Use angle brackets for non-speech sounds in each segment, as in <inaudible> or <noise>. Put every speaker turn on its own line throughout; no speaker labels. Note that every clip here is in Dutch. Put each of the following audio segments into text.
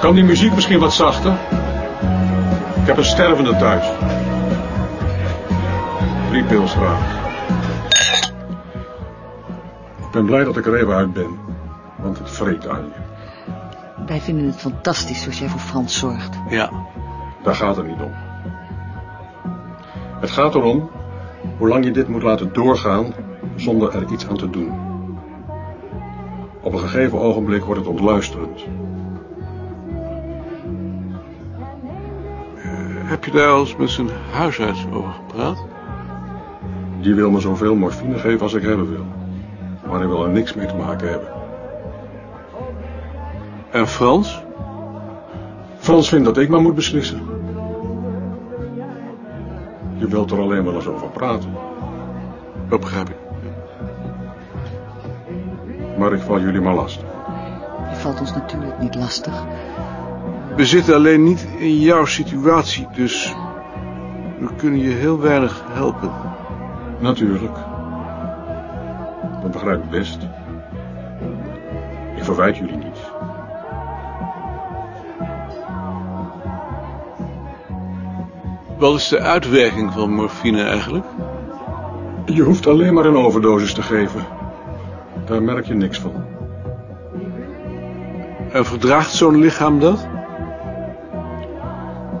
Kan die muziek misschien wat zachter? Ik heb een stervende thuis. Drie pils graag. Ik ben blij dat ik er even uit ben, want het vreet aan je.
Wij vinden het fantastisch zoals jij voor Frans zorgt.
Ja. Daar gaat het niet om. Het gaat erom hoe lang je dit moet laten doorgaan zonder er iets aan te doen. Op een gegeven ogenblik wordt het ontluisterend.
Heb je daar al eens met zijn huisarts over gepraat?
Die wil me zoveel morfine geven als ik hebben wil. Maar hij wil er niks mee te maken hebben.
En Frans?
Frans vindt dat ik maar moet beslissen. Je wilt er alleen wel eens over praten.
Dat begrijp ik.
Maar ik val jullie maar lastig.
Je valt ons natuurlijk niet lastig.
We zitten alleen niet in jouw situatie, dus we kunnen je heel weinig helpen.
Natuurlijk. Dat begrijp ik best. Ik verwijt jullie niet.
Wat is de uitwerking van morfine eigenlijk?
Je hoeft alleen maar een overdosis te geven. Daar merk je niks van.
En verdraagt zo'n lichaam dat?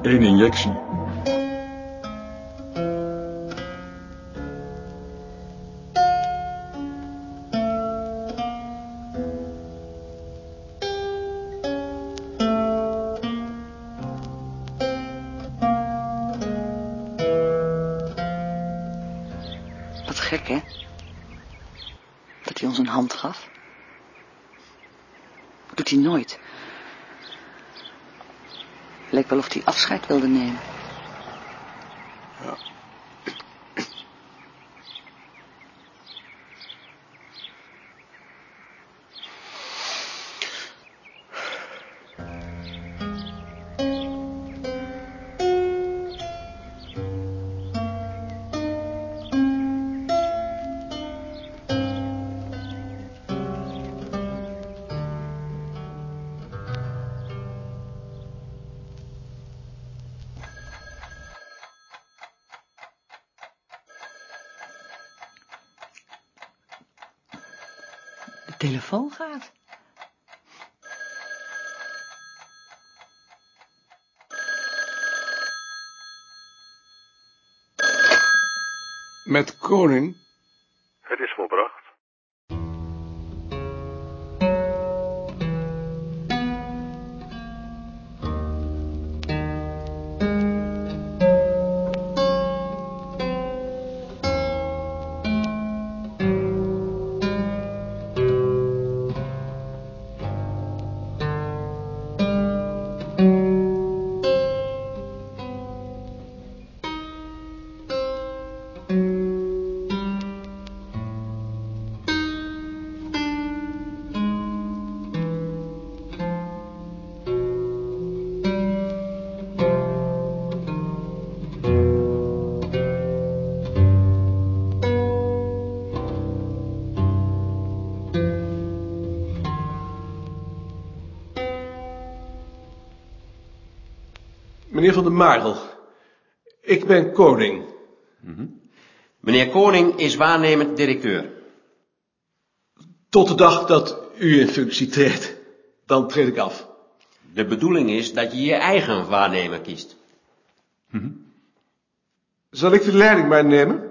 Eén injectie.
Wat gek, hè? Dat hij ons een hand gaf. Doet hij nooit. Leek wel of hij afscheid wilde nemen. Telefoon gaat.
Met koning?
Meneer Van der Marel, ik ben koning.
Meneer Koning is waarnemend directeur.
Tot de dag dat u in functie treedt, dan treed ik af.
De bedoeling is dat je je eigen waarnemer kiest.
Zal ik de leiding maar nemen?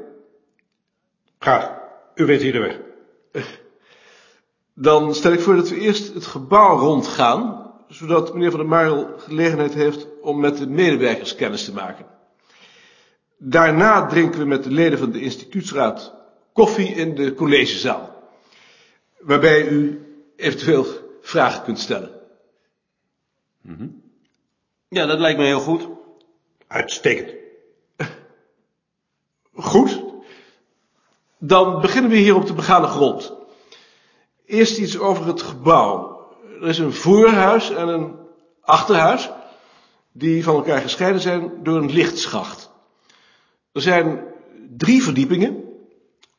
Graag. U weet hier de weg.
Dan stel ik voor dat we eerst het gebouw rondgaan, zodat meneer Van der Marel gelegenheid heeft om met de medewerkers kennis te maken. Daarna drinken we met de leden van de instituutsraad koffie in de collegezaal, waarbij u eventueel vragen kunt stellen.
Ja, dat lijkt me heel goed.
Uitstekend. <laughs>
Goed. Dan beginnen we hier op de begane grond. Eerst iets over het gebouw. Er is een voorhuis en een achterhuis, die van elkaar gescheiden zijn door een lichtschacht. Er zijn drie verdiepingen.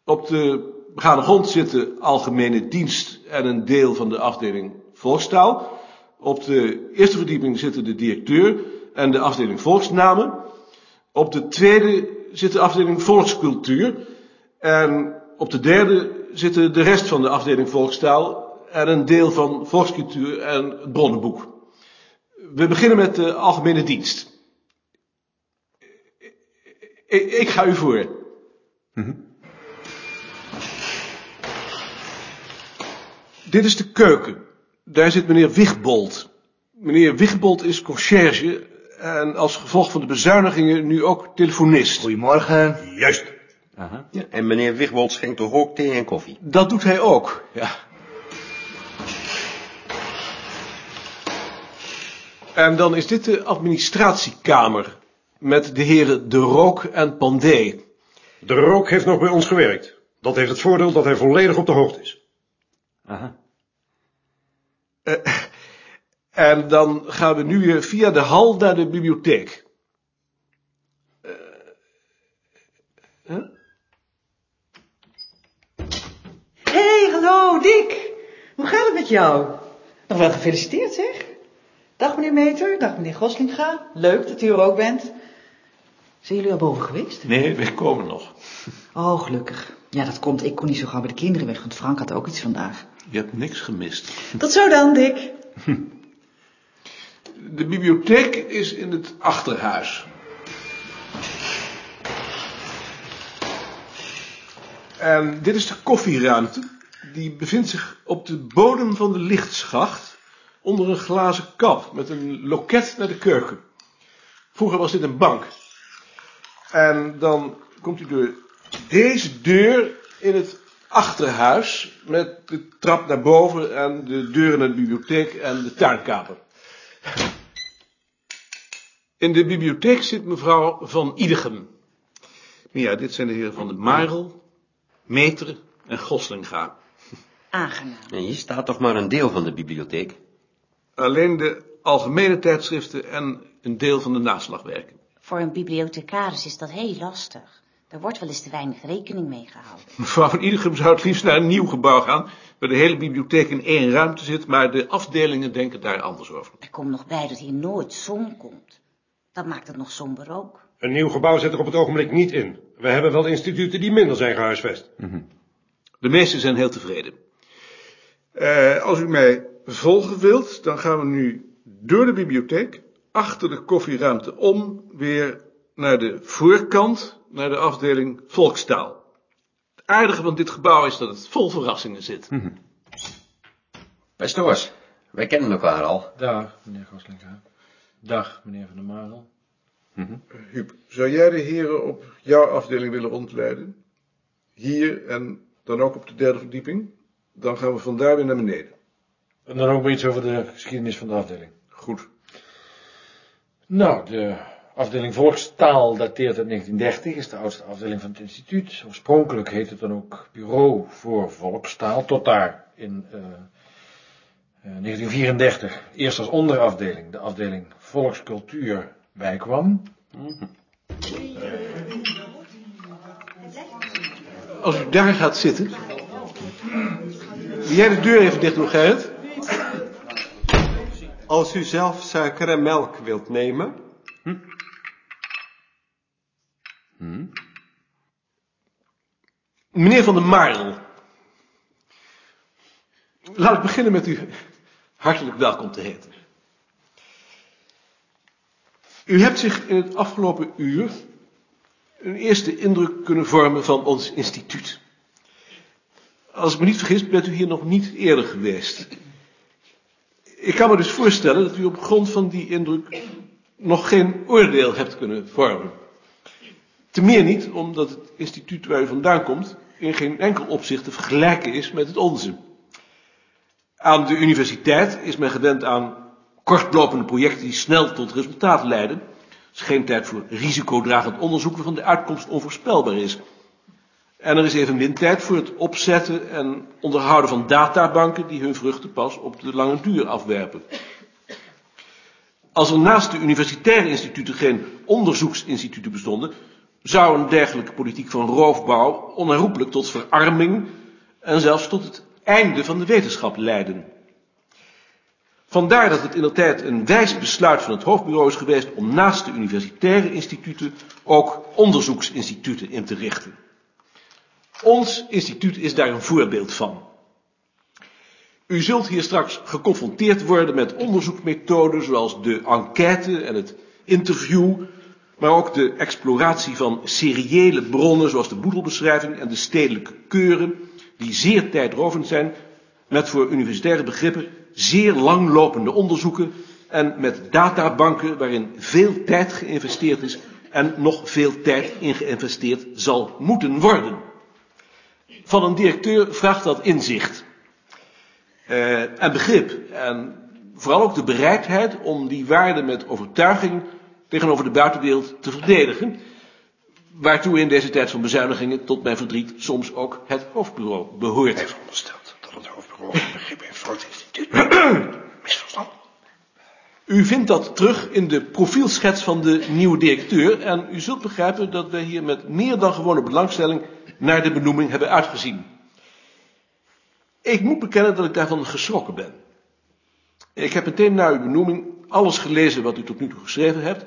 Op de begane grond zitten algemene dienst en een deel van de afdeling volkstaal. Op de eerste verdieping zitten de directeur en de afdeling volksnamen. Op de tweede zit de afdeling volkscultuur. En op de derde zitten de rest van de afdeling volkstaal en een deel van volkscultuur en het bronnenboek. We beginnen met de algemene dienst. Ik, ik ga u voor. Dit is de keuken. Daar zit meneer Wigbold. Meneer Wigbold is conciërge en als gevolg van de bezuinigingen nu ook telefonist.
Goedemorgen.
Juist.
Ja, en meneer Wigbold schenkt toch ook thee en koffie?
Dat doet hij ook, ja. En dan is dit de administratiekamer met de heren De Rook en Pandé.
De rook heeft nog bij ons gewerkt. Dat heeft het voordeel dat hij volledig op de hoogte is.
En dan gaan we nu weer via de hal naar de bibliotheek.
Hé, hey, hallo, Dick. Hoe gaat het met jou? Nog wel gefeliciteerd, zeg. Dag, meneer Meter. Dag, meneer Goslinga. Leuk dat u er ook bent. Zijn jullie al boven geweest?
Nee, we komen nog.
Oh, gelukkig. Ja, dat komt. Ik kon niet zo gauw bij de kinderen weg, want Frank had ook iets vandaag.
Je hebt niks gemist. <laughs>
Tot zo dan, Dick. <laughs>
De bibliotheek is in het achterhuis. En dit is de koffieruimte. Die bevindt zich op de bodem van de lichtschacht. Onder een glazen kap met een loket naar de keuken. Vroeger was dit een bank. En dan komt u door deze deur in het achterhuis. Met de trap naar boven en de deuren naar de bibliotheek en de tuinkamer. In de bibliotheek zit mevrouw Van Idegem. Ja, dit zijn de heren van de Marel, Meter en Goslinga.
Aangenaam.
En hier staat toch maar een deel van de bibliotheek?
Alleen de algemene tijdschriften en een deel van de naslagwerken.
Voor een bibliothecaris is dat heel lastig. Er wordt wel eens te weinig rekening mee gehouden.
Mevrouw Van Idegem zou het liefst naar een nieuw gebouw gaan, waar de hele bibliotheek in één ruimte zit, maar de afdelingen denken daar anders over.
Er komt nog bij dat hier nooit zon komt. Dat maakt het nog somber ook.
Een nieuw gebouw zit er op het ogenblik niet in. We hebben wel instituten die minder zijn gehuisvest.
De meesten zijn heel tevreden. Eh, als u mij volgen wilt, dan gaan we nu door de bibliotheek, achter de koffieruimte om, weer naar de voorkant, naar de afdeling volkstaal. Het aardige van dit gebouw is dat het vol verrassingen zit.
Pastoors, wij kennen elkaar al.
Dag, meneer Goslinga. Dag, meneer Van der Marel.
Huub, zou jij de heren op jouw afdeling willen rondleiden? Hier en dan ook op de derde verdieping? Dan gaan we vandaar weer naar beneden.
En dan ook maar iets over de geschiedenis van de afdeling.
Goed.
Nou, de afdeling volkstaal dateert uit 1930, is de oudste afdeling van het instituut. Oorspronkelijk heette het dan ook Bureau voor Volkstaal, tot daar in eh, eh, 1934 eerst als onderafdeling de afdeling volkscultuur bijkwam.
Als u daar gaat zitten. Wil jij de deur even dicht doen, Gerrit?
Als u zelf suiker en melk wilt nemen.
Meneer van der Marel. Laat ik beginnen met u hartelijk welkom te heten. U hebt zich in het afgelopen uur een eerste indruk kunnen vormen van ons instituut. Als ik me niet vergis, bent u hier nog niet eerder geweest. Ik kan me dus voorstellen dat u op grond van die indruk nog geen oordeel hebt kunnen vormen. Te meer niet, omdat het instituut waar u vandaan komt in geen enkel opzicht te vergelijken is met het onze. Aan de universiteit is men gewend aan kortlopende projecten die snel tot resultaat leiden. Het is geen tijd voor risicodragend onderzoek waarvan de uitkomst onvoorspelbaar is. En er is evenmin tijd voor het opzetten en onderhouden van databanken die hun vruchten pas op de lange duur afwerpen. Als er naast de universitaire instituten geen onderzoeksinstituten bestonden, zou een dergelijke politiek van roofbouw onherroepelijk tot verarming en zelfs tot het einde van de wetenschap leiden. Vandaar dat het in de tijd een wijs besluit van het hoofdbureau is geweest om naast de universitaire instituten ook onderzoeksinstituten in te richten. Ons instituut is daar een voorbeeld van. U zult hier straks geconfronteerd worden met onderzoeksmethoden zoals de enquête en het interview, maar ook de exploratie van seriële bronnen zoals de boedelbeschrijving en de stedelijke keuren, die zeer tijdrovend zijn, met voor universitaire begrippen zeer langlopende onderzoeken en met databanken waarin veel tijd geïnvesteerd is en nog veel tijd in geïnvesteerd zal moeten worden. Van een directeur vraagt dat inzicht. Eh, en begrip. En vooral ook de bereidheid om die waarden met overtuiging tegenover de buitenwereld te verdedigen, waartoe in deze tijd van bezuinigingen tot mijn verdriet soms ook het hoofdbureau behoort.
Dat het hoofdbureau geen begrip heeft voor het instituut. Misverstand.
U vindt dat terug in de profielschets van de nieuwe directeur en u zult begrijpen dat wij hier met meer dan gewone belangstelling naar de benoeming hebben uitgezien. Ik moet bekennen dat ik daarvan geschrokken ben. Ik heb meteen na uw benoeming alles gelezen wat u tot nu toe geschreven hebt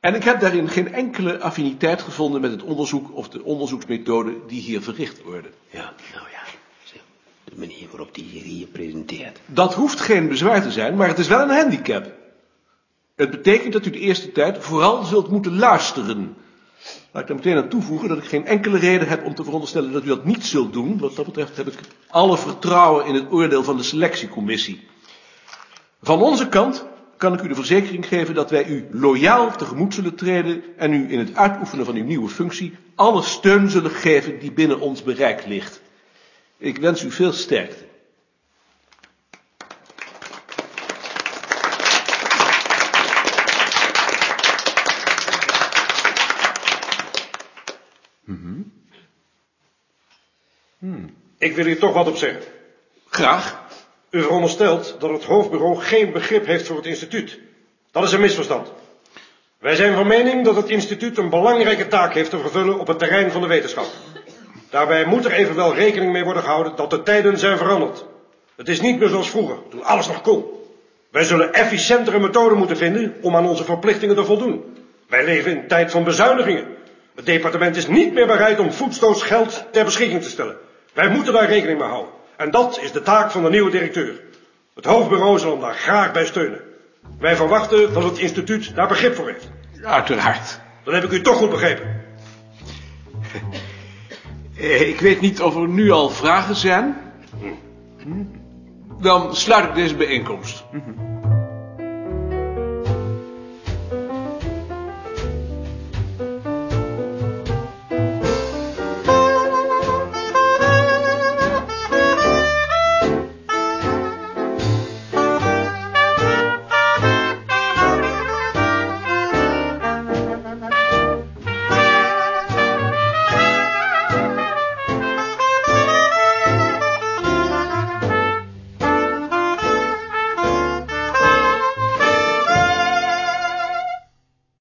en ik heb daarin geen enkele affiniteit gevonden met het onderzoek of de onderzoeksmethode die hier verricht worden.
Ja, nou ja. Manier waarop die hier, hier presenteert.
Dat hoeft geen bezwaar te zijn, maar het is wel een handicap. Het betekent dat u de eerste tijd vooral zult moeten luisteren. Laat ik daar meteen aan toevoegen dat ik geen enkele reden heb om te veronderstellen dat u dat niet zult doen. Wat dat betreft heb ik alle vertrouwen in het oordeel van de selectiecommissie. Van onze kant kan ik u de verzekering geven dat wij u loyaal tegemoet zullen treden en u in het uitoefenen van uw nieuwe functie alle steun zullen geven die binnen ons bereik ligt. Ik wens u veel sterkte.
Ik wil hier toch wat op zeggen.
Graag.
U veronderstelt dat het hoofdbureau geen begrip heeft voor het instituut. Dat is een misverstand. Wij zijn van mening dat het instituut een belangrijke taak heeft te vervullen op het terrein van de wetenschap. Daarbij moet er evenwel rekening mee worden gehouden dat de tijden zijn veranderd. Het is niet meer zoals vroeger, toen alles nog kon. Wij zullen efficiëntere methoden moeten vinden om aan onze verplichtingen te voldoen. Wij leven in een tijd van bezuinigingen. Het departement is niet meer bereid om voetstoots geld ter beschikking te stellen. Wij moeten daar rekening mee houden. En dat is de taak van de nieuwe directeur. Het hoofdbureau zal hem daar graag bij steunen. Wij verwachten dat het instituut daar begrip voor heeft.
Uiteraard.
Dat heb ik u toch goed begrepen. <laughs>
Eh, Ik weet niet of er nu al vragen zijn. Dan sluit ik deze bijeenkomst.